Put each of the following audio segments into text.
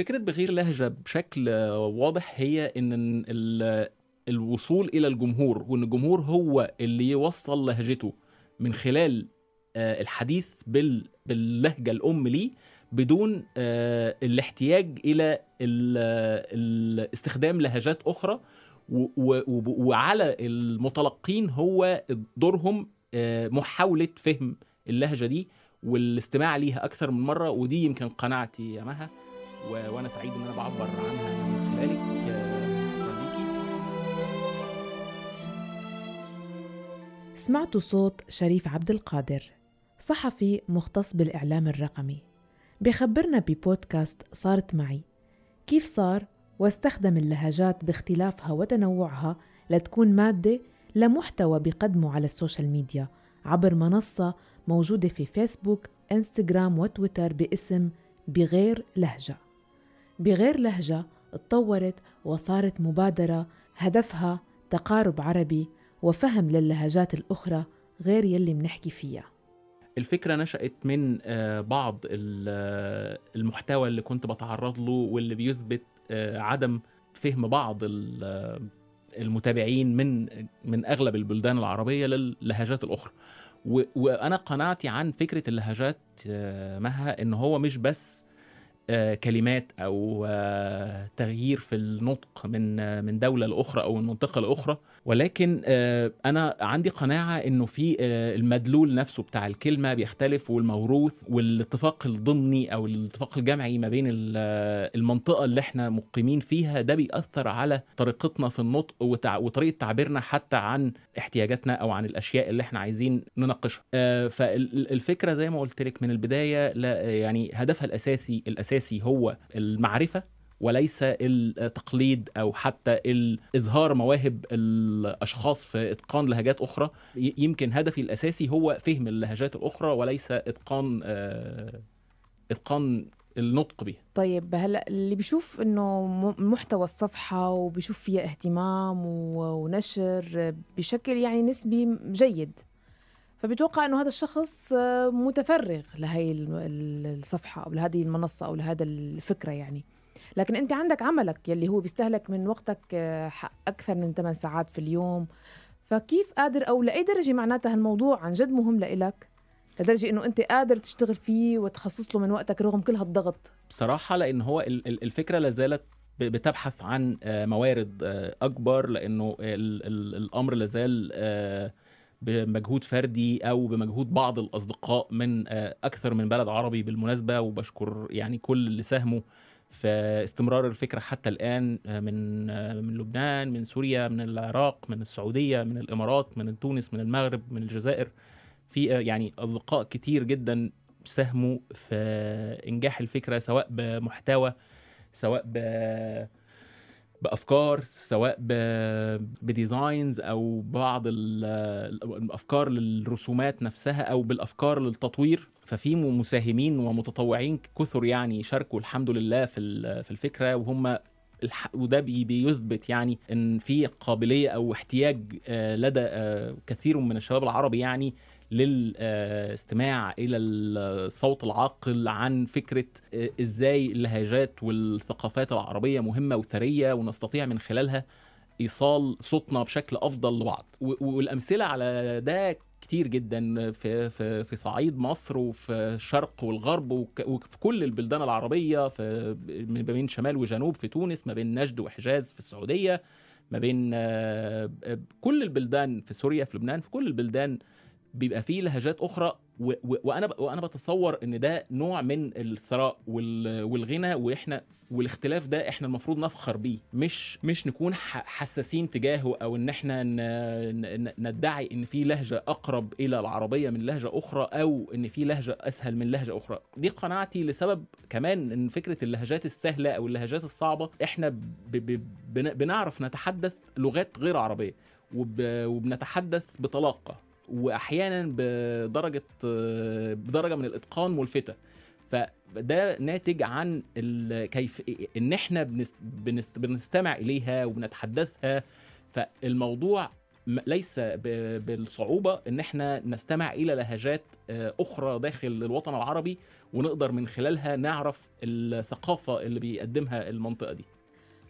فكرة بغير لهجة بشكل واضح هي إن الوصول إلى الجمهور وإن الجمهور هو اللي يوصل لهجته من خلال آه، الحديث باللهجة الأم ليه بدون آه، الاحتياج إلى استخدام لهجات أخرى وعلى المتلقين هو دورهم آه، محاولة فهم اللهجة دي والاستماع ليها أكثر من مرة ودي يمكن قناعتي يا مها. وأنا سعيد إن أنا بعبر عنها من خلالك. شكرا ليكي. سمعتوا صوت شريف عبد القادر صحفي مختص بالإعلام الرقمي. بخبرنا ببودكاست صارت معي. كيف صار؟ واستخدم اللهجات باختلافها وتنوعها لتكون مادة لمحتوى بقدمه على ال social media عبر منصة موجودة في فيسبوك إنستغرام وتويتر باسم بغير لهجة. بغير لهجة اتطورت وصارت مبادرة هدفها تقارب عربي وفهم للهجات الأخرى غير يلي منحكي فيها. الفكرة نشأت من آه، بعض آه، المحتوى اللي كنت بتعرض له واللي بيثبت آه، عدم فهم بعض المتابعين من من أغلب البلدان العربية للهجات الأخرى. وأنا قناعتي عن فكرة اللهجات مها إن هو مش بس كلمات أو آه، تغيير في النطق من آه، من دولة لأخرى أو من منطقه لأخرى. ولكن أنا عندي قناعة إنه في المدلول نفسه بتاع الكلمة بيختلف والموروث والاتفاق الضمني أو الاتفاق الجمعي ما بين المنطقة اللي إحنا مقيمين فيها ده بيأثر على طريقتنا في النطق وطريقة تعبيرنا حتى عن احتياجاتنا أو عن الأشياء اللي إحنا عايزين نناقشها. فالفكرة زي ما قلت لك من البداية لا يعني هدفها الأساسي الاساسي الاساسي هو المعرفة وليس التقليد أو حتى اظهار مواهب الأشخاص في إتقان لهجات أخرى. يمكن هدفي الأساسي هو فهم اللهجات الأخرى وليس إتقان آه، إتقان النطق بها. طيب هلا اللي بيشوف إنه محتوى الصفحة وبيشوف فيها اهتمام ونشر بشكل يعني نسبي جيد فبتوقع إنه هذا الشخص آه، متفرغ لهي الصفحة أو لهذه المنصة أو لهذا الفكرة يعني. لكن أنت عندك عملك يلي هو بيستهلك من وقتك آه، أكثر من 8 ساعات في اليوم. فكيف قادر أو لأي درجة معناتها الموضوع عن جد مهم لإلك؟ لدرجة إنه أنت قادر تشتغل فيه وتخصص له من وقتك رغم كل هالضغط؟ بصراحة لأن هو الفكرة لازالت بتبحث عن آه، موارد أكبر لأنه الأمر لازال بمجهود فردي أو بمجهود بعض الأصدقاء من آه، أكثر من بلد عربي بالمناسبة وبشكر يعني كل اللي ساهموا في استمرار الفكرة حتى الآن آه، من آه، من لبنان من سوريا من العراق من السعودية من الإمارات من تونس من المغرب من الجزائر. في يعني أصدقاء كتير جدا ساهموا في إنجاح الفكرة سواء بمحتوى سواء ب بأفكار سواء بديزاينز أو بعض الأفكار للرسومات نفسها أو بالأفكار للتطوير. ففي مساهمين ومتطوعين كثر يعني شاركوا الحمد لله في في الفكرة وهم وده بيثبت يعني إن في قابلية أو احتياج آه، لدى آه، كثير من الشباب العربي يعني للاستماع إلى الصوت العاقل عن فكرة آه، إزاي اللهجات والثقافات العربية مهمة وثرية ونستطيع من خلالها إيصال صوتنا بشكل أفضل لبعض. والأمثلة على ده كتير جدا في في في صعيد مصر وفي الشرق والغرب وفي كل البلدان العربية في ما بين شمال وجنوب في تونس ما بين نجد وحجاز في السعودية ما بين آه، كل البلدان في سوريا في لبنان في كل البلدان بيبقى فيه لهجات أخرى و... و... وأنا ب... وأنا بتصور إن ده نوع من الثراء وال... والغنى وإحنا والاختلاف ده إحنا المفروض نفخر بيه. مش مش نكون حساسين تجاهه أو إن إحنا ن... ندعي إن في لهجة أقرب إلى العربية من لهجة أخرى أو إن في لهجة أسهل من لهجة أخرى. دي قناعتي لسبب كمان إن فكرة اللهجات السهلة أو اللهجات الصعبة إحنا ب... ب... بنعرف نتحدث لغات غير عربية وب... وبنتحدث بطلاقة. وأحيانا بدرجة بدرجة من الإتقان ملفتة. فده ناتج عن كيف إن إحنا بنستمع إليها وبنتحدثها. فالموضوع ليس بالصعوبة إن إحنا نستمع إلى لهجات آه، أخرى داخل الوطن العربي ونقدر من خلالها نعرف الثقافة اللي بيقدمها المنطقة دي.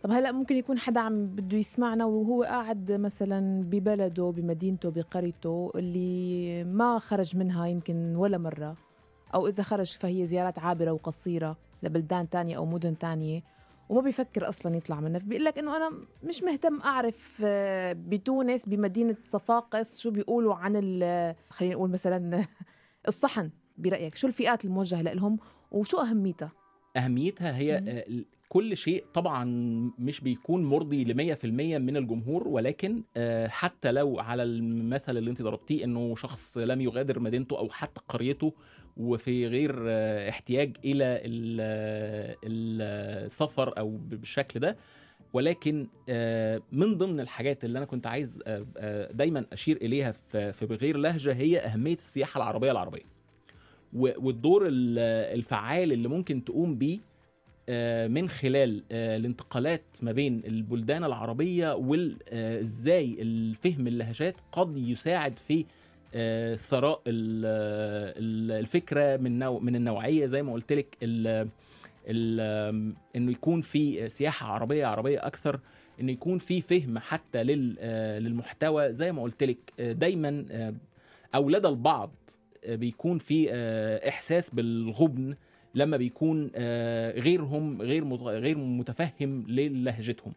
طب هلا ممكن يكون حدا عم بده يسمعنا وهو قاعد مثلا ببلده بمدينته بقريته اللي ما خرج منها يمكن ولا مرة أو إذا خرج فهي زيارات عابرة وقصيرة لبلدان تانية أو مدن تانية وما بيفكر أصلا يطلع منها فبيقول لك إنه أنا مش مهتم أعرف آه، بتونس بمدينة صفاقس شو بيقولوا عن ال- خلينا نقول مثلا الصحن برأيك شو الفئات الموجهة لهم وشو أهميتها أهميتها هي. آه، كل شيء طبعا مش بيكون مرضي ل 100% من الجمهور ولكن آه، حتى لو على المثل اللي انت ضربتيه إنه شخص لم يغادر مدينته أو حتى قريته وفي غير آه، احتياج إلى ال- السفر أو بالشكل ده. ولكن آه، من ضمن الحاجات اللي أنا كنت عايز آه، آه، دايما أشير إليها في بغير لهجة هي أهمية السياحة العربية العربية. والدور ال- الفعال اللي ممكن تقوم بيه آه، من خلال آه، الانتقالات ما بين البلدان العربية وازاي الفهم اللهجات قد يساعد في آه، ثراء ال- ال- الفكرة من نوع من النوعية زي ما قلت لك إنه يكون في سياحة عربية عربية أكثر إنه يكون في فهم حتى لل- آه، للمحتوى زي ما قلت لك آه، دايما آه، أو لدى البعض آه، بيكون في آه، إحساس بالغبن لما بيكون آه، غيرهم غير غير متفهم للهجتهم.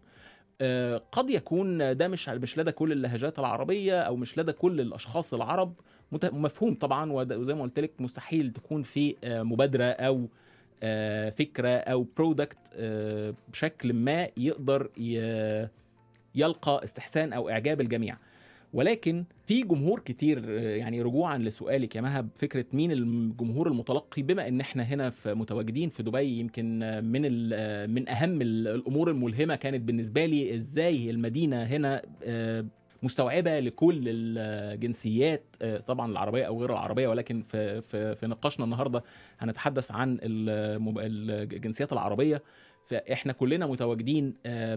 آه، قد يكون ده مش مش لدى كل اللهجات العربية أو مش لدى كل الأشخاص العرب. مفهوم طبعا وزي ما قلت لك مستحيل تكون في آه، مبادرة أو فكرة أو برودكت بشكل ما يقدر يلقى استحسان أو إعجاب الجميع. ولكن في جمهور كتير يعني رجوعا لسؤالك يا مهب فكرة مين الجمهور المتلقي؟ بما إن إحنا هنا في متواجدين في دبي يمكن من من أهم ال- الأمور الملهمة كانت بالنسبة لي إزاي المدينة هنا آه، مستوعبة لكل الجنسيات آه، طبعا العربية أو غير العربية ولكن في في في نقاشنا النهارده هنتحدث عن الجنسيات العربية. فاحنا كلنا متواجدين آه،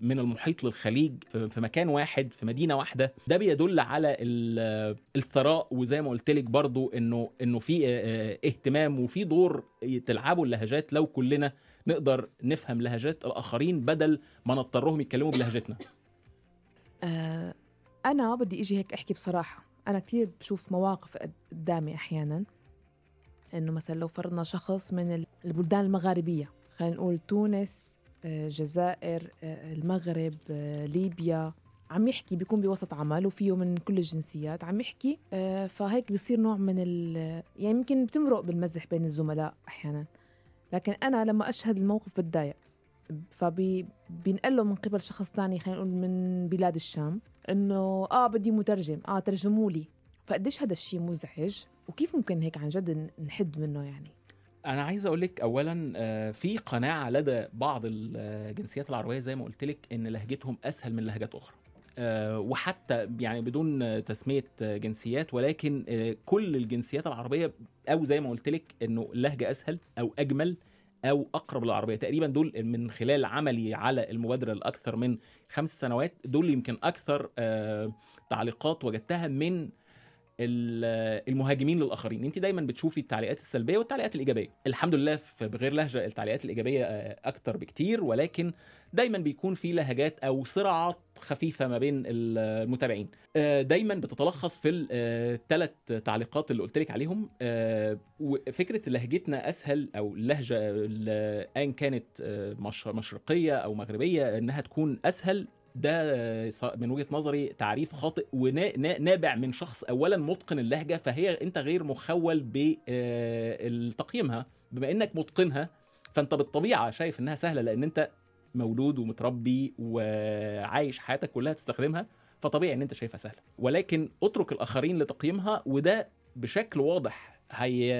من المحيط للخليج في مكان واحد في مدينة واحدة. ده بيدل على ال- الثراء وزي ما قلت لك برضو إنه إنه في آه، آه، اهتمام وفي دور تلعبه اللهجات. لو كلنا نقدر نفهم لهجات الآخرين بدل ما نضطرهم يتكلموا بلهجتنا. أنا بدي إجي هيك أحكي بصراحة. أنا كتير بشوف مواقف قد- قدامي أحيانا. إنه مثلا لو فرضنا شخص من ال- البلدان المغاربية. خلينا نقول تونس آه، الجزائر آه، المغرب آه، ليبيا. عم يحكي بيكون بوسط عمل وفيه من كل الجنسيات عم يحكي. فهيك بصير نوع من ال يعني يمكن بتمرق بالمزح بين الزملاء أحيانا. لكن أنا لما أشهد الموقف بتضايق. فبينقل له من قبل شخص تاني خلينا نقول من بلاد الشام إنه آه بدي مترجم آه ترجموا لي. فقديش هذا الشيء مزعج؟ وكيف ممكن هيك عن جد نحد منه يعني؟ أنا عايز أقول لك اولا آه، في قناعة لدى بعض الجنسيات العربية زي ما قلت لك إن لهجتهم أسهل من لهجات أخرى. آه، وحتى يعني بدون تسمية جنسيات ولكن آه، كل الجنسيات العربية أو زي ما قلت لك إنه اللهجه أسهل أو أجمل أو أقرب للعربية. تقريبا دول من خلال عملي على المبادرة الاكثر من خمس سنوات دول يمكن أكثر تعليقات وجدتها من المهاجمين للآخرين. انت دايما بتشوفي التعليقات السلبية والتعليقات الإيجابية. الحمد لله في بغير لهجة التعليقات الإيجابية آه، أكتر بكتير ولكن دايما بيكون في لهجات أو صراعات خفيفة ما بين ال- المتابعين. آه، دايما بتتلخص في الثلاث تعليقات اللي قلت لك عليهم. آه، وفكرة لهجتنا أسهل أو اللهجه ال- آن كانت آه، مش- مشرقية أو مغربية إنها تكون أسهل ده من وجهة نظري تعريف خاطئ ونابع من شخص اولا متقن اللهجة فهي أنت غير مخول بتقييمها بما إنك متقنها فأنت بالطبيعة شايف إنها سهلة لأن أنت مولود ومتربي وعايش حياتك كلها تستخدمها فطبيعي إن أنت شايفها سهلة. ولكن اترك الآخرين لتقييمها وده بشكل واضح هي...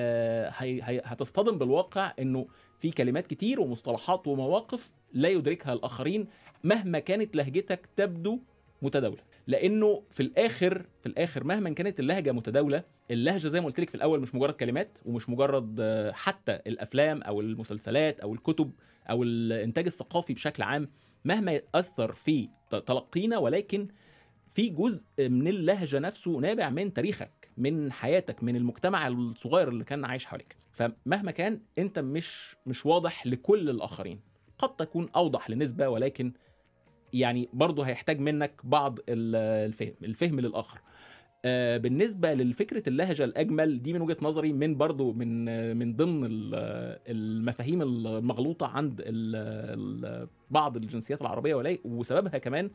هي... هي... هتصطدم بالواقع إنه في كلمات كتير ومصطلحات ومواقف لا يدركها الآخرين. مهما كانت لهجتك تبدو متداولة. لأنه في الآخر في الآخر مهما كانت اللهجة متداولة اللهجة زي ما قلت لك في الأول مش مجرد كلمات ومش مجرد حتى الأفلام أو المسلسلات أو الكتب أو الإنتاج الثقافي بشكل عام مهما يأثر في تلقينا ولكن في جزء من اللهجة نفسه نابع من تاريخك من حياتك من المجتمع الصغير اللي كان عايش حواليك. فمهما كان أنت مش مش واضح لكل الآخرين. قد تكون أوضح لنسبة ولكن يعني برضه هيحتاج منك بعض ال- الفهم الفهم للآخر. آه، بالنسبة لفكرة اللهجة الأجمل دي من وجهة نظري من برضو من من ضمن ال- المفاهيم المغلوطة عند بعض الجنسيات العربية وسببها كمان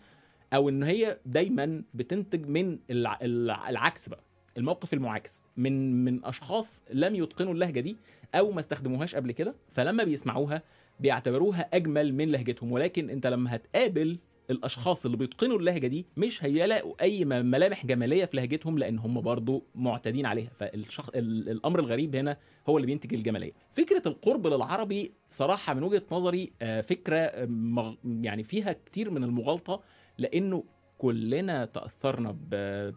أو إن هي دايما بتنتج من الع- الع- العكس بقى الموقف المعاكس. من من أشخاص لم يتقنوا اللهجة دي أو ما استخدموهاش قبل كده فلما بيسمعوها بيعتبروها أجمل من لهجتهم ولكن أنت لما هتقابل الأشخاص اللي بيتقنوا اللهجة دي مش هيلاقوا أي ملامح جمالية في لهجتهم لأن هم برضو معتادين عليها. فالشخص ال- الأمر الغريب هنا هو اللي بينتج الجمالية. فكرة القرب للعربي صراحة من وجهة نظري آه، فكرة آه، يعني فيها كتير من المغالطة لأنه كلنا تأثرنا ب-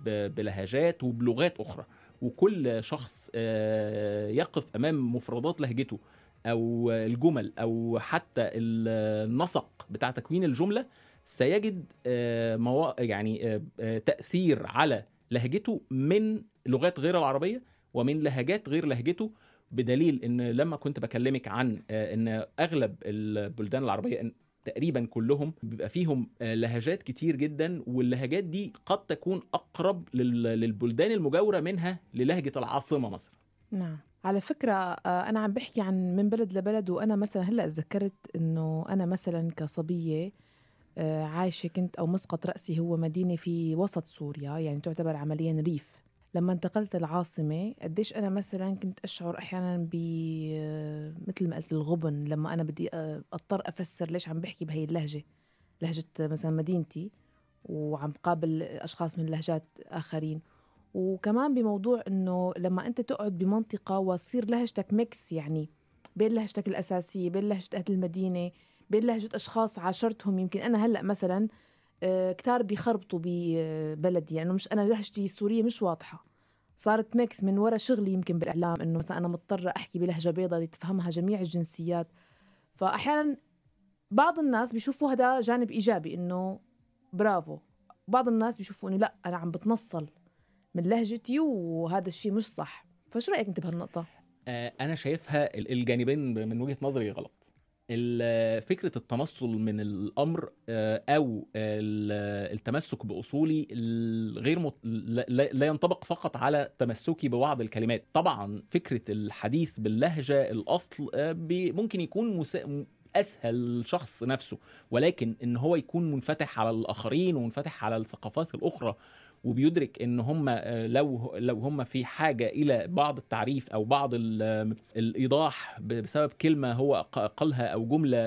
ب- بلهجات وبلغات أخرى وكل شخص آه، يقف أمام مفردات لهجته. أو الجمل أو حتى ال- النسق بتاع تكوين الجملة سيجد آه،. يعني آه، آه، تأثير على لهجته من لغات غير العربية ومن لهجات غير لهجته بدليل إن لما كنت بكلمك عن إن أغلب البلدان العربية تقريبا كلهم بيبقى فيهم لهجات كتير جدا واللهجات دي قد تكون أقرب لل- للبلدان المجاورة منها للهجة العاصمة مثلا نعم على فكرة آه، أنا عم بحكي عن من بلد لبلد وأنا مثلا هلأ تذكرت إنه أنا مثلا كصبية آه، عايشة كنت أو مسقط رأسي هو مدينة في وسط سوريا يعني تعتبر عمليا ريف. لما انتقلت العاصمة قديش أنا مثلا كنت أشعر أحيانا ب آه، مثل ما قلت الغبن لما أنا بدي أضطر أفسر ليش عم بحكي بهي اللهجة لهجة مثلا مدينتي وعم قابل أشخاص من لهجات آخرين. وكمان بموضوع إنه لما أنت تقعد بمنطقة وتصير لهجتك mix يعني بين لهجتك الأساسية بين لهجة أهل المدينة بين لهجة أشخاص عاشرتهم. يمكن أنا هلأ مثلا آه، كتار بيخربطوا ببلدي. يعني مش أنا لهجتي السورية مش واضحة. صارت mix من وراء شغلي يمكن بالإعلام إنه مثلا أنا مضطرة أحكي بلهجة بيضاء تفهمها جميع الجنسيات. فاحيانا بعض الناس بيشوفوا هذا جانب إيجابي إنه برافو بعض الناس بيشوفوا إنه لأ أنا عم بتنصل. من لهجتي وهذا الشيء مش صح. فشو رأيك انت بهالنقطة؟ آه، أنا شايفها ال- الجانبين من وجهة نظري غلط. فكرة التنصل من الأمر آه، أو ال- التمسك بأصولي الغير مت... لا ينطبق فقط على تمسكي ببعض الكلمات. طبعا فكرة الحديث باللهجة الأصل آه، ممكن يكون مسا... أسهل شخص نفسه ولكن إن هو يكون منفتح على الآخرين ومنفتح على الثقافات الأخرى وبيدرك إن هم آه، لو لو هم في حاجة إلى بعض التعريف أو بعض ال- الإيضاح بسبب كلمة هو قالها أو جملة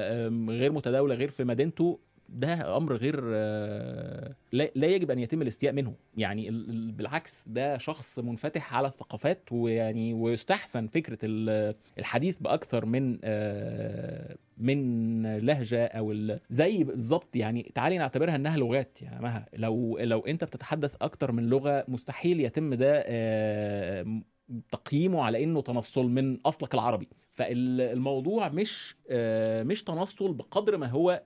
غير متداولة غير في مدينته ده أمر غير آه، لا يجب أن يتم الاستياء منه. يعني ال- ال- بالعكس ده شخص منفتح على الثقافات ويعني ويستحسن فكرة ال- الحديث بأكثر من آه، من لهجة أو زي بالظبط يعني تعالي نعتبرها إنها لغات يا مها. لو لو أنت بتتحدث أكتر من لغة مستحيل يتم ده آه، تقييمه على إنه تنصل من أصلك العربي. فالموضوع مش مش تنصل بقدر ما هو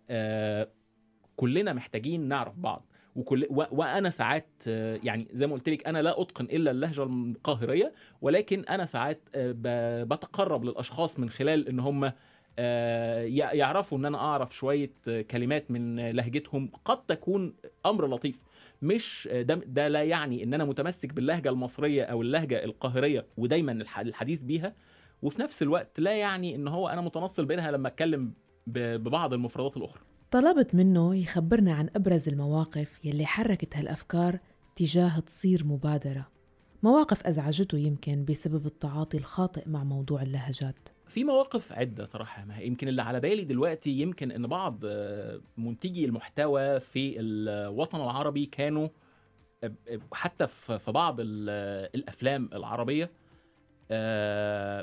كلنا محتاجين نعرف بعض. وكل و... وأنا ساعات آه، يعني زي ما قلت لك أنا لا أتقن إلا اللهجة القاهرية ولكن أنا ساعات آه، ب... بتقرب للأشخاص من خلال إن هم آه، يعرفوا إن أنا أعرف شوية كلمات من لهجتهم. قد تكون أمر لطيف. مش ده ده لا يعني إن أنا متمسك باللهجة المصرية أو اللهجة القاهرية ودايما الح- الحديث بيها. وفي نفس الوقت لا يعني إن هو أنا متنصل بينها لما أتكلم ببعض المفردات الأخرى. طلبت منه يخبرنا عن أبرز المواقف يلي حركت هالأفكار تجاه تصير مبادرة. مواقف أزعجته يمكن بسبب التعاطي الخاطئ مع موضوع اللهجات. في مواقف عدة صراحة ما يمكن اللي على بالي دلوقتي يمكن إن بعض آه، منتجي المحتوى في الوطن العربي كانوا آه، آه، حتى في بعض ال- الأفلام العربية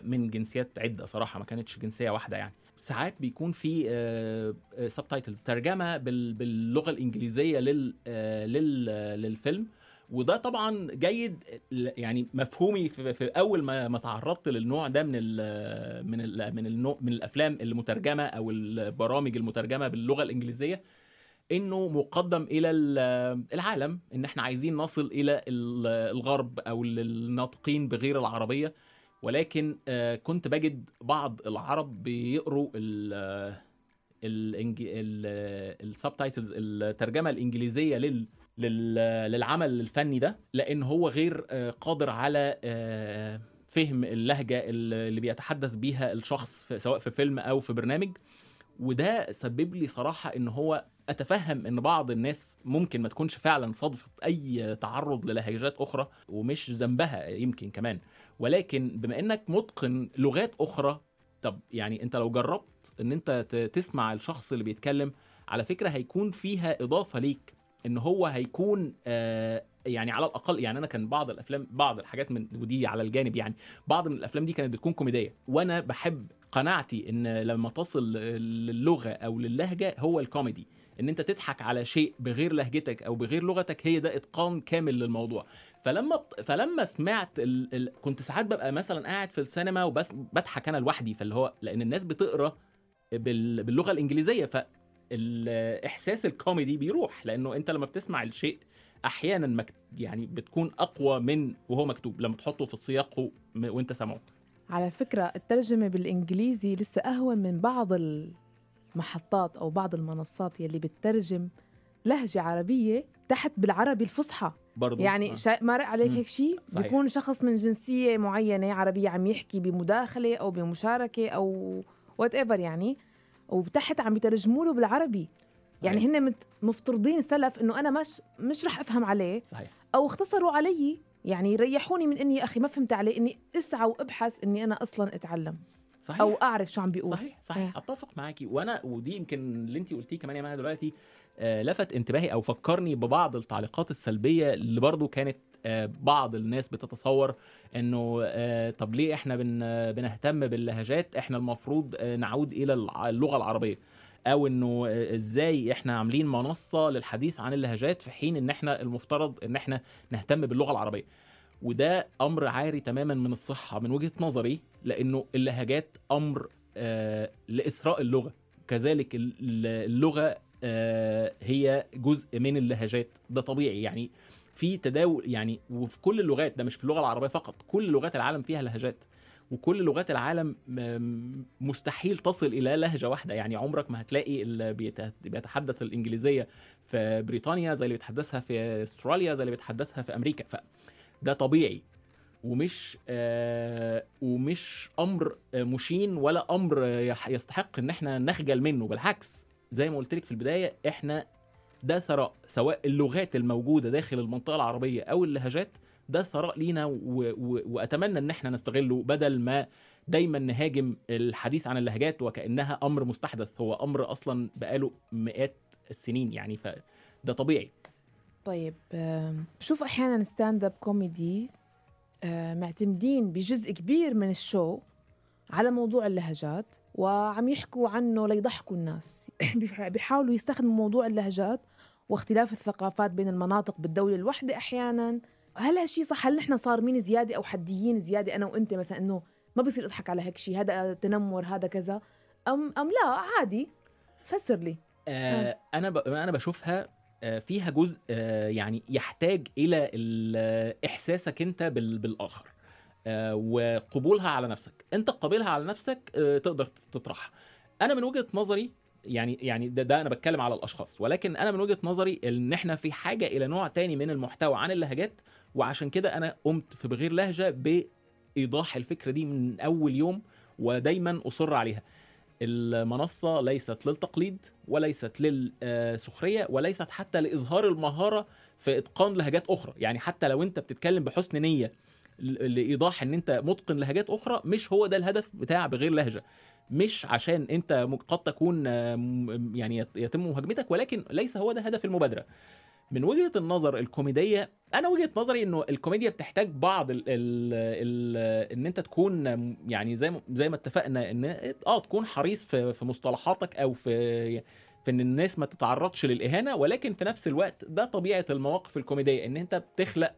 من جنسيات عدة صراحة ما كانتش جنسية واحدة يعني. ساعات بيكون في subtitles ترجمة بال- باللغة الإنجليزية لل آه، لل آه، للفيلم. وده طبعا جيد يعني مفهومي في, أول ما ما تعرضت للنوع ده من ال من ال من النوع من الأفلام المترجمة أو البرامج المترجمة باللغة الإنجليزية إنه مقدم إلى ال- العالم إن إحنا عايزين نصل إلى ال- الغرب أو الناطقين بغير العربية. ولكن آه، كنت بجد بعض العرب بيقروا ال السبتايتلز الترجمة الإنجليزية لل لل- للعمل الفني ده لأن هو غير آه، قادر على آه، فهم اللهجة اللي بيتحدث بيها الشخص سواء في فيلم أو في برنامج. وده سبب لي صراحة إن هو أتفهم إن بعض الناس ممكن ما تكونش فعلا صادفت أي تعرض للهجات أخرى ومش ذنبها يمكن كمان. ولكن بما إنك متقن لغات أخرى طب يعني أنت لو جربت إن أنت تسمع الشخص اللي بيتكلم على فكرة هيكون فيها إضافة ليك إن هو هيكون آه يعني على الأقل يعني أنا كان بعض الأفلام بعض الحاجات من ودي على الجانب يعني بعض من الأفلام دي كانت بتكون كوميدية وأنا بحب قناعتي إن لما تصل للغة أو للهجة هو الكوميدي. إن أنت تضحك على شيء بغير لهجتك أو بغير لغتك هي ده إتقان كامل للموضوع فلما فلما سمعت ال... ال... كنت ساعات ببقى مثلا قاعد في السينما وبس بضحك أنا لوحدي فاللي هو لأن الناس بتقرأ بال... باللغة الإنجليزية فالإحساس الكوميدي بيروح لأنه أنت لما بتسمع الشيء أحيانا مك... يعني بتكون أقوى من وهو مكتوب لما تحطه في السياق. وأنت سامعه على فكرة الترجمة بالإنجليزي لسه أهون من بعض المحطات أو بعض المنصات يلي بتترجم لهجة عربية تحت بالعربي الفصحى برضه يعني آه. شا... مرق عليك. هيك شيء. بيكون شخص من جنسية معينة عربية عم يحكي بمداخلة أو بمشاركة أو وات ايفر يعني وتحت عم يترجموا له بالعربي يعني صحيح. هن مفترضين سلف إنه أنا مش مش رح أفهم عليه صحيح أو اختصروا علي يعني ريحوني من إني يا أخي ما فهمت عليه إني اسعى وأبحث إني أنا أصلا أتعلم صحيح. أو أعرف شو عم بيقول. صحيح صحيح. إيه. أتفق معاكي وأنا ودي يمكن اللي انت قلتيه كمان يا معايا دلوقتي آه، لفت انتباهي أو فكرني ببعض التعليقات السلبية اللي برضو كانت آه، بعض الناس بتتصور إنه آه، طب ليه إحنا بن آه، بنهتم باللهجات؟ إحنا المفروض آه، نعود إلى اللغة العربية. أو إنه آه، إزاي إحنا عاملين منصة للحديث عن اللهجات في حين إن إحنا المفترض إن إحنا نهتم باللغة العربية. وده أمر عاري تماما من الصحة من وجهة نظري لأنه اللهجات أمر آه لإثراء اللغة. كذلك ال- ال- اللغة آه هي جزء من اللهجات. ده طبيعي. يعني في تداول يعني وفي كل اللغات ده مش في اللغة العربية فقط كل لغات العالم فيها لهجات. وكل لغات العالم مستحيل تصل إلى لهجة واحدة. يعني عمرك ما هتلاقي اللي بيت- بيتحدث الإنجليزية في بريطانيا زي اللي بيتحدثها في أستراليا زي اللي بيتحدثها في أمريكا. فده طبيعي. ومش آه ومش أمر آه، مشين ولا أمر يستحق إن إحنا نخجل منه. بالعكس زي ما قلت لك في البداية إحنا ده ثراء سواء اللغات الموجودة داخل المنطقة العربية أو اللهجات ده ثراء لينا و... و... وأتمنى إن إحنا نستغله بدل ما دايما نهاجم الحديث عن اللهجات وكأنها أمر مستحدث. هو أمر أصلا بقاله مئات السنين يعني فده طبيعي. طيب بشوف أحيانا stand-up comedies معتمدين بجزء كبير من ال show على موضوع اللهجات وعم يحكوا عنه ليضحكوا الناس. بيح- بيحاولوا يستخدموا موضوع اللهجات واختلاف الثقافات بين المناطق بالدولة الواحدة أحيانا. هل هالشي صح؟ هل نحن صارمين زيادة أو حديين زيادة؟ أنا وأنت مثلا إنه ما بصير أضحك على هيك شيء هذا تنمر هذا كذا. أم أم لا عادي. فسر لي. آه أنا ب... أنا بشوفها آه، فيها جزء آه، يعني يحتاج إلى ال- إحساسك أنت بال... بالآخر. آه، وقبولها على نفسك. أنت قابلها على نفسك آه، تقدر تطرحها. أنا من وجهة نظري يعني يعني ده, ده أنا بتكلم على الأشخاص. ولكن أنا من وجهة نظري إن إحنا في حاجة إلى نوع تاني من المحتوى عن اللهجات. وعشان كده أنا قمت في بغير لهجة بإيضاح الفكرة دي من أول يوم. ودايما أصر عليها. المنصة ليست للتقليد وليست للسخرية وليست حتى لإظهار المهارة في إتقان لهجات أخرى. يعني حتى لو أنت بتتكلم بحسن نية لإيضاح إن أنت متقن لهجات أخرى مش هو ده الهدف بتاع بغير لهجة. مش عشان أنت قد تكون يعني يت- يتم مهاجمتك ولكن ليس هو ده هدف المبادرة. من وجهة النظر الكوميدية أنا وجهة نظري إنه الكوميديا بتحتاج بعض ال ال ال إن أنت تكون يعني زي ما زي ما اتفقنا إن آه تكون حريص في في مصطلحاتك أو في في إن الناس ما تتعرضش للإهانة ولكن في نفس الوقت ده طبيعة المواقف الكوميدية إن أنت بتخلق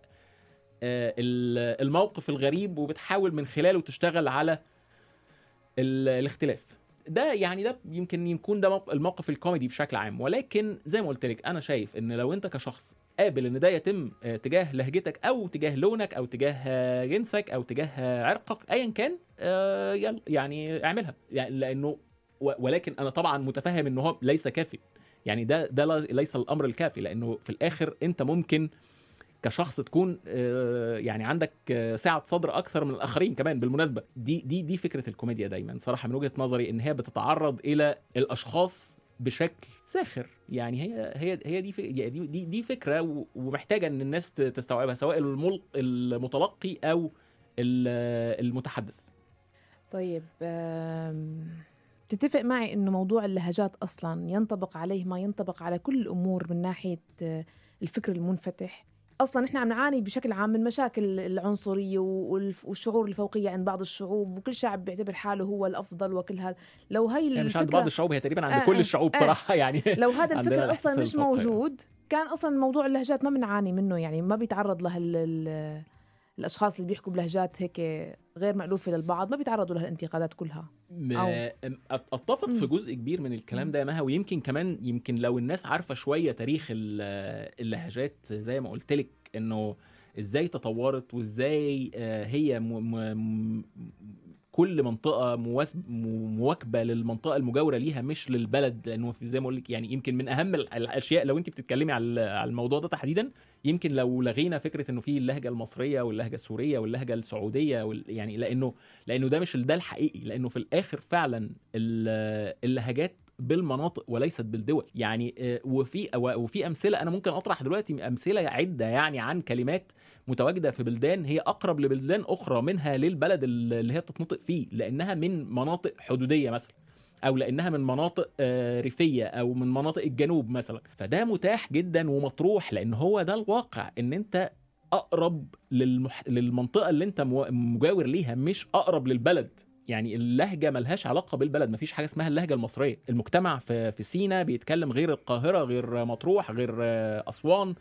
آه، ال- الموقف الغريب وبتحاول من خلاله تشتغل على ال- الاختلاف. ده يعني ده يمكن يكون ده موق- الموقف الكوميدي بشكل عام. ولكن زي ما قلت لك أنا شايف إن لو أنت كشخص قابل إن ده يتم آه، تجاه لهجتك أو تجاه لونك أو تجاه آه، جنسك أو تجاه آه، عرقك ايا كان يلا يعني اعملها. يعني لأنه ولكن أنا طبعا متفهم إن هو ليس كافي. يعني ده ده ليس الأمر الكافي لأنه في الآخر أنت ممكن كشخص تكون يعني عندك سعة صدر أكثر من الآخرين كمان بالمناسبة. دي دي دي فكرة الكوميديا دايما. صراحة من وجهة نظري إن هي بتتعرض إلى الأشخاص بشكل ساخر. يعني هي هي هي دي يعني دي دي, فكرة ومحتاجة إن الناس تستوعبها سواء المتلقي أو ال- المتحدث. طيب تتفق معي إنه موضوع اللهجات أصلا ينطبق عليه ما ينطبق على كل الأمور من ناحية آه، الفكر المنفتح؟ أصلا إحنا عم نعاني بشكل عام من مشاكل العنصرية والشعور الفوقية عند بعض الشعوب وكل شعب بيعتبر حاله هو الأفضل وكل هذا لو هي يعني مش عند بعض الشعوب هي تقريبا عند آه، كل آه، الشعوب آه. صراحة يعني لو هذا الفكر أصلا مش. موجود كان أصلا موضوع اللهجات ما بنعاني منه يعني ما بيتعرض له ال- ال- الأشخاص اللي بيحكوا بلهجات هيك غير مألوفة للبعض ما بيتعرضوا لهالانتقادات كلها أتفق في. جزء كبير من الكلام ده يا مها ويمكن كمان يمكن لو الناس عارفة شوية تاريخ ال- اللهجات زي ما قلت لك إنه إزاي تطورت وإزاي آه، هي م... م... كل منطقة مواكبة للمنطقة المجاورة ليها مش للبلد لأنه في- زي ما أقول لك يعني يمكن من أهم ال- الأشياء لو أنت بتتكلمي على الموضوع ده تحديدا يمكن لو لغينا فكرة إنه في اللهجة المصرية واللهجة السورية واللهجة السعودية وال... يعني لأنه لأنه ده مش ده الحقيقي لأنه في الآخر فعلا ال- اللهجات بالمناطق وليست بالدول. يعني آه، وفي وفي أمثلة أنا ممكن أطرح دلوقتي أمثلة عدة يعني عن كلمات متواجدة في بلدان هي أقرب لبلدان أخرى منها للبلد اللي هي بتتنطق فيه لأنها من مناطق حدودية مثلا أو لأنها من مناطق آه، ريفية أو من مناطق الجنوب مثلا. فده متاح جدا ومطروح لأن هو ده الواقع إن أنت أقرب للمح... للمنطقة اللي أنت مجاور ليها مش أقرب للبلد. يعني اللهجة ملهاش علاقة بالبلد مفيش حاجة اسمها اللهجة المصرية. المجتمع في في سينا بيتكلم غير القاهرة غير مطروح غير أسوان.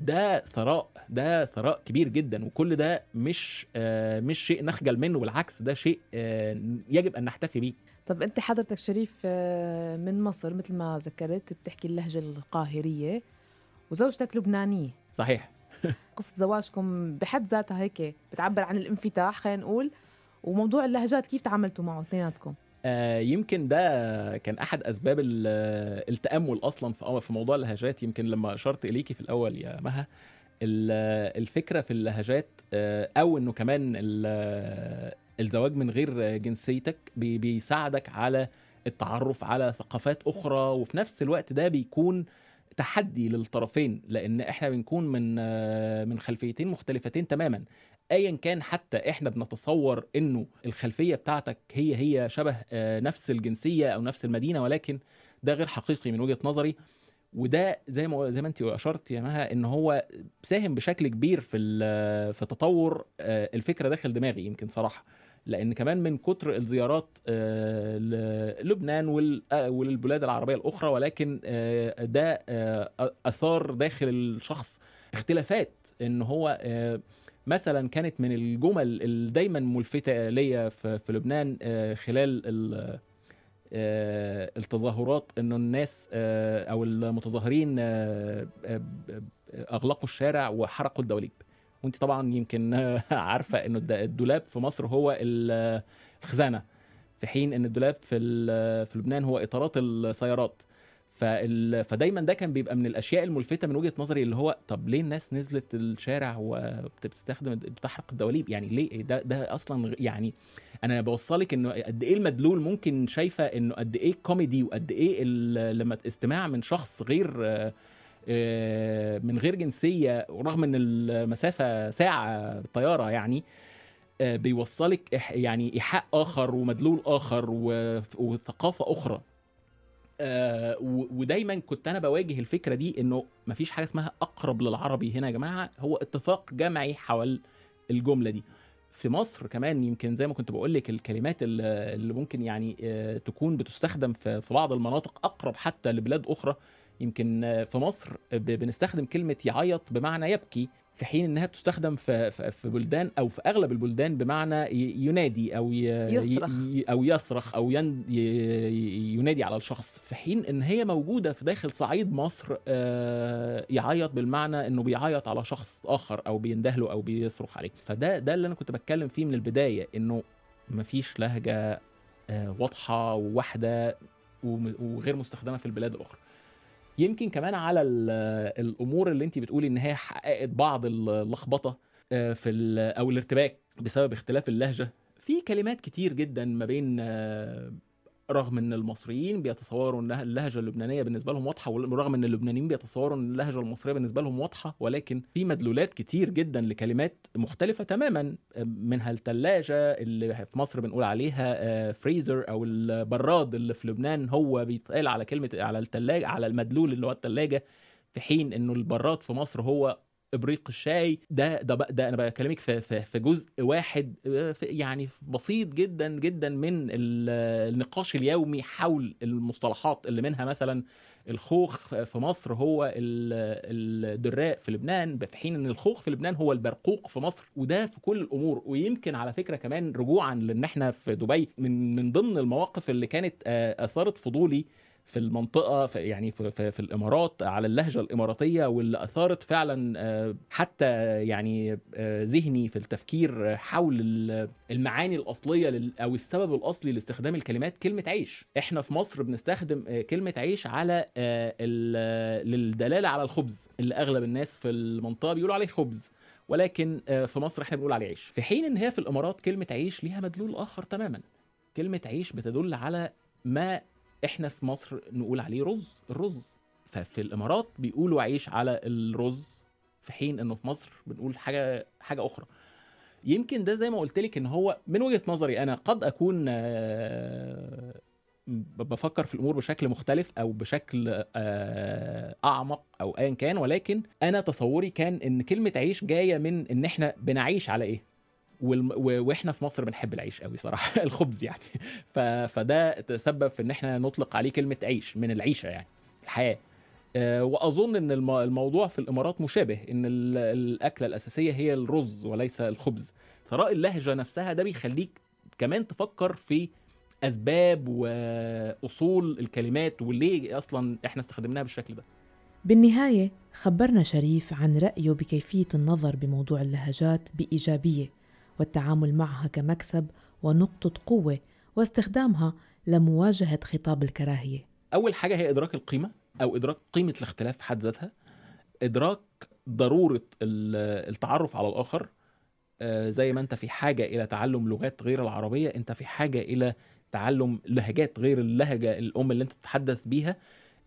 ده ثراء ده ثراء كبير جدا وكل ده مش آه، مش شيء نخجل منه بالعكس ده شيء آه، يجب أن نحتفي بيه. طب أنت حضرتك شريف آه، من مصر مثل ما ذكرت بتحكي اللهجة القاهرية وزوجتك لبنانية. صحيح. قصة زواجكم بحد ذاتها هيك بتعبر عن الانفتاح خلينا نقول. وموضوع اللهجات كيف تعاملتوا معه اثنيناتكم؟ آه، يمكن ده كان أحد أسباب ال- التأمل أصلا في في موضوع اللهجات. يمكن لما أشرت إليكي في الأول يا مها ال- الفكرة في اللهجات آه، أو إنه كمان ال- الزواج من غير جنسيتك بي- بيساعدك على التعرف على ثقافات أخرى. وفي نفس الوقت ده بيكون تحدي للطرفين لأن إحنا بنكون من آه، من خلفيتين مختلفتين تماما. ايا كان حتى إحنا بنتصور إنه الخلفية بتاعتك هي هي شبه آه، نفس الجنسية أو نفس المدينة ولكن ده غير حقيقي من وجهة نظري. وده زي ما زي ما أنت أشرت يا مها إن هو ساهم بشكل كبير في في تطور آه، الفكرة داخل دماغي يمكن صراحة. لأن كمان من كتر الزيارات آه، للبنان وال- وللبلاد العربية الأخرى ولكن ده أثار داخل الشخص اختلافات إن هو مثلا كانت من الجمل اللي دايما ملفتة ليا في لبنان آه، خلال ال- آه، التظاهرات إنه الناس آه، أو المتظاهرين أغلقوا الشارع وحرقوا الدواليب. وأنت طبعا يمكن عارفة إنه الد- الدولاب في مصر هو ال- الخزانة في حين إن الدولاب في في لبنان هو إطارات السيارات. فال... فدايما ده كان بيبقى من الأشياء الملفتة من وجهة نظري اللي هو طب ليه الناس نزلت الشارع وبتستخدم بتحرق الدواليب؟ يعني ليه ده ده أصلا يعني أنا بوصلك إنه قد إيه المدلول ممكن شايفة إنه قد إيه كوميدي وقد إيه لما استماع من شخص غير آه، من غير جنسية ورغم إن المسافة ساعة بالطيارة يعني آه، بيوصلك يعني إيحاء آخر ومدلول آخر وثقافة أخرى. آه، ودايما كنت أنا بواجه الفكرة دي إنه مفيش حاجة اسمها أقرب للعربي هنا يا جماعة. هو اتفاق جمعي حول الجملة دي. في مصر كمان يمكن زي ما كنت بقول لك الكلمات اللي ممكن يعني آه، تكون بتستخدم في بعض المناطق أقرب حتى لبلاد أخرى. يمكن في مصر بنستخدم كلمة يعيط بمعنى يبكي. في حين إنها بتستخدم في في بلدان أو في أغلب البلدان بمعنى ينادي أو ي- يصرخ. أو يصرخ أو ينادي على الشخص في حين إن هي موجودة في داخل صعيد مصر آه، يعيط بالمعنى إنه بيعيط على شخص آخر أو بينده له أو بيصرخ عليه فده ده اللي أنا كنت بتكلم فيه من البداية إنه مفيش لهجة آه، واضحة وواحدة وغير مستخدمة في البلاد الأخرى يمكن كمان على ال- الأمور اللي انت بتقولي إن هي حققت بعض اللخبطة آه، في أو الارتباك بسبب اختلاف اللهجة. في كلمات كتير جدا ما بين آه، رغم إن المصريين بيتصوروا ان اللهجة اللبنانية بالنسبة لهم واضحة ورغم إن اللبنانيين بيتصوروا إن اللهجة المصرية بالنسبة لهم واضحة ولكن في مدلولات كتير جدا لكلمات مختلفة تماما. منها الثلاجه اللي في مصر بنقول عليها آه، فريزر أو البراد اللي في لبنان هو بيتقال على كلمة على الثلاجه على المدلول اللي هو الثلاجه في حين إنه البراد في مصر هو إبريق الشاي. ده ده ده أنا بكلمك في في في جزء واحد آه، في- يعني بسيط جدا جدا من ال- النقاش اليومي حول المصطلحات اللي منها مثلا الخوخ في مصر هو ال- الدراء في لبنان. في حين إن الخوخ في لبنان هو البرقوق في مصر وده في كل الأمور. ويمكن على فكرة كمان رجوعا لأن إحنا في دبي من من ضمن المواقف اللي كانت آه، أثارت فضولي في المنطقة في يعني في, في, في الإمارات على اللهجة الإماراتية واللي أثارت فعلا آه، حتى يعني آه، ذهني في التفكير حول ال- المعاني الأصلية أو السبب الأصلي لاستخدام الكلمات كلمة عيش. إحنا في مصر بنستخدم آه، كلمة عيش على ال- للدلالة على الخبز اللي أغلب الناس في المنطقة بيقولوا عليه خبز. ولكن في مصر إحنا بنقول عليه عيش. في حين إن هي في الإمارات كلمة عيش ليها مدلول آخر تماما. كلمة عيش بتدل على ما إحنا في مصر نقول عليه رز الرز. ففي الامارات بيقولوا عيش على الرز. في حين انه في مصر بنقول حاجة حاجة أخرى. يمكن ده زي ما قلت لك ان هو من وجهة نظري أنا قد اكون آه، بفكر في الأمور بشكل مختلف أو بشكل آه، اعمق أو ايا كان. ولكن أنا تصوري كان ان كلمة عيش جاية من ان إحنا بنعيش على إيه؟ وإحنا في مصر بنحب العيش قوي صراحة الخبز يعني. ف... فده تسبب في ان إحنا نطلق عليه كلمة عيش من العيشة يعني الحياة. آه، وأظن إن الم... الموضوع في الإمارات مشابه إن ال... الأكلة الأساسية هي الرز وليس الخبز. ثراء اللهجة نفسها ده بيخليك كمان تفكر في أسباب وأصول الكلمات وليه أصلا إحنا استخدمناها بالشكل ده. بالنهاية خبرنا شريف عن رأيه بكيفية النظر بموضوع اللهجات بإيجابية. والتعامل معها كمكسب ونقطة قوة واستخدامها لمواجهة خطاب الكراهية. أول حاجة هي إدراك القيمة أو إدراك قيمة الاختلاف في حد ذاتها. إدراك ضرورة ال- التعرف على الآخر. آه، زي ما أنت في حاجة إلى تعلم لغات غير العربية أنت في حاجة إلى تعلم لهجات غير اللهجة الأم اللي أنت تتحدث بيها.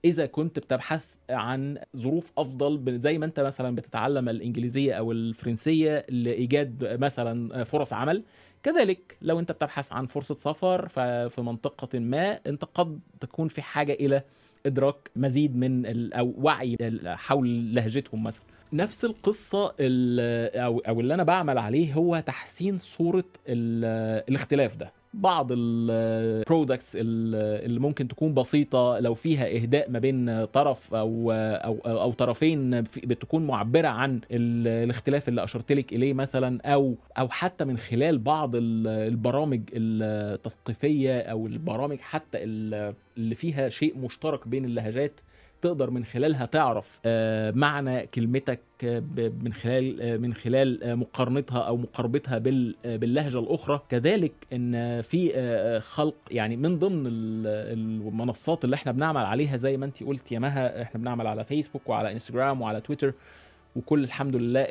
إذا كنت بتبحث عن ظروف أفضل زي ما أنت مثلا بتتعلم الإنجليزية أو الفرنسية لإيجاد مثلا فرص عمل. كذلك لو أنت بتبحث عن فرصة سفر ففي منطقة ما أنت قد تكون في حاجة إلى إدراك مزيد من أو وعي حول لهجتهم مثلا. نفس القصة ال- أو أو اللي أنا بعمل عليه هو تحسين صورة ال- الاختلاف ده. بعض البرودكتس اللي ممكن تكون بسيطة لو فيها إهداء ما بين طرف أو أو أو, طرفين في- بتكون معبرة عن ال- الاختلاف اللي أشرت لك إليه مثلا أو أو حتى من خلال بعض ال- البرامج التثقيفية أو البرامج حتى ال- اللي فيها شيء مشترك بين اللهجات تقدر من خلالها تعرف آه، معنى كلمتك آه، من خلال آه، من خلال مقارنتها أو مقاربتها بال- باللهجة الأخرى. كذلك إن في خلق يعني من ضمن ال- المنصات اللي إحنا بنعمل عليها زي ما انت قلت يا مها إحنا بنعمل على فيسبوك وعلى انستجرام وعلى تويتر وكل الحمد لله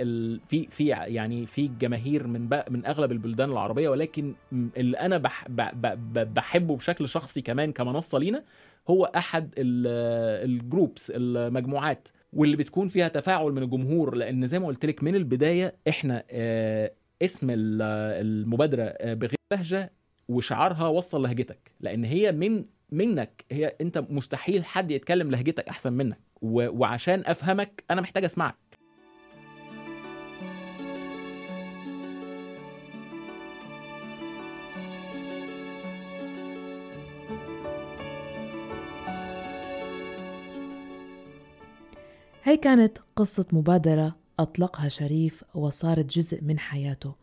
في في يعني في جماهير من بق- من أغلب البلدان العربية. ولكن اللي أنا بح بحبه بشكل شخصي كمان كمنصة لينا هو أحد ال- الجروبس المجموعات واللي بتكون فيها تفاعل من الجمهور لأن زي ما قلت لك من البداية إحنا آه، اسم ال- المبادرة آه، بغير لهجه وشعارها وصل لهجتك لأن هي من منك هي أنت مستحيل حد يتكلم لهجتك أحسن منك وعشان أفهمك أنا محتاج أسمعك. هي كانت قصة مبادرة أطلقها شريف وصارت جزء من حياته.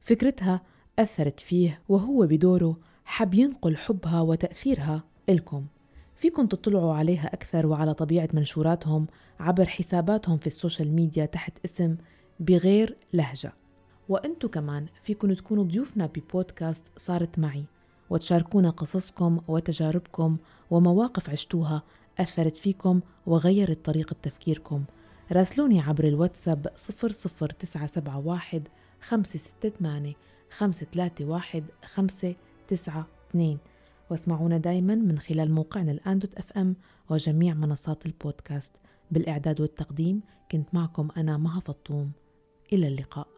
فكرتها أثرت فيه وهو بدوره حب ينقل حبها وتأثيرها إلكم. فيكم تطلعوا عليها أكثر وعلى طبيعة منشوراتهم عبر حساباتهم في السوشيال ميديا تحت اسم بغير لهجة. وأنتوا كمان فيكم تكونوا ضيوفنا ببودكاست صارت معي. وتشاركونا قصصكم وتجاربكم ومواقف عشتوها أثرت فيكم وغيرت طريقة تفكيركم. راسلوني عبر الواتساب 00971 568 531 592 واسمعونا دايما من خلال موقعنا الآن دوت أف أم وجميع منصات البودكاست. بالإعداد والتقديم كنت معكم أنا مها فطوم. إلى اللقاء.